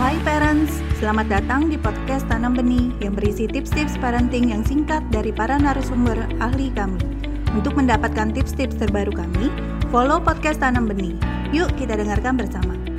Hai parents, selamat datang di podcast Tanam Benih yang berisi tips-tips parenting yang singkat dari para narasumber ahli kami. Untuk mendapatkan tips-tips terbaru kami, follow podcast Tanam Benih. Yuk kita dengarkan bersama.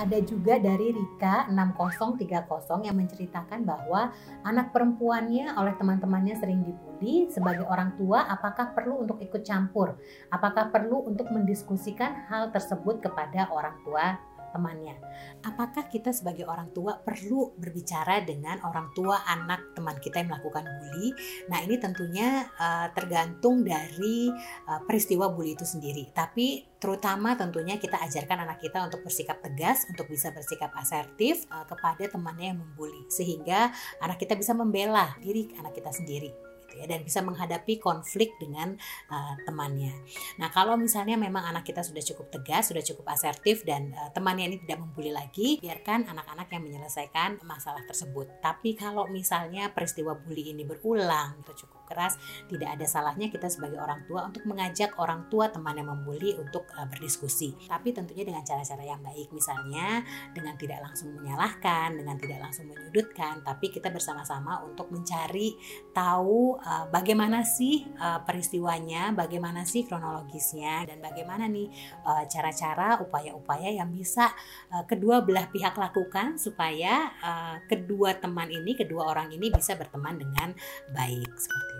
Ada juga dari Rika 6030 yang menceritakan bahwa anak perempuannya oleh teman-temannya sering dibully. Sebagai orang tua apakah perlu untuk ikut campur? Apakah perlu untuk mendiskusikan hal tersebut kepada orang tua temannya. Apakah kita sebagai orang tua perlu berbicara dengan orang tua anak teman kita yang melakukan bully? Nah, ini tentunya uh, tergantung dari uh, peristiwa bully itu sendiri. Tapi terutama tentunya kita ajarkan anak kita untuk bersikap tegas, untuk bisa bersikap asertif uh, kepada temannya yang membuli sehingga anak kita bisa membela diri anak kita sendiri gitu ya dan bisa menghadapi konflik dengan uh, temannya. Nah, kalau misalnya memang anak kita sudah cukup tegas, sudah cukup asertif dan uh, temannya ini tidak membuli lagi, biarkan anak-anak yang menyelesaikan masalah tersebut. Tapi kalau misalnya peristiwa bully ini berulang itu cukup keras, tidak ada salahnya kita sebagai orang tua untuk mengajak orang tua teman yang membuli untuk uh, berdiskusi. Tapi tentunya dengan cara-cara yang baik, misalnya dengan tidak langsung menyalahkan, dengan tidak langsung menyudutkan, tapi kita bersama-sama untuk mencari tahu uh, bagaimana sih uh, peristiwanya, bagaimana sih kronologisnya, dan bagaimana nih cara-cara, upaya-upaya yang bisa uh, kedua belah pihak lakukan supaya uh, kedua teman ini, kedua orang ini bisa berteman dengan baik seperti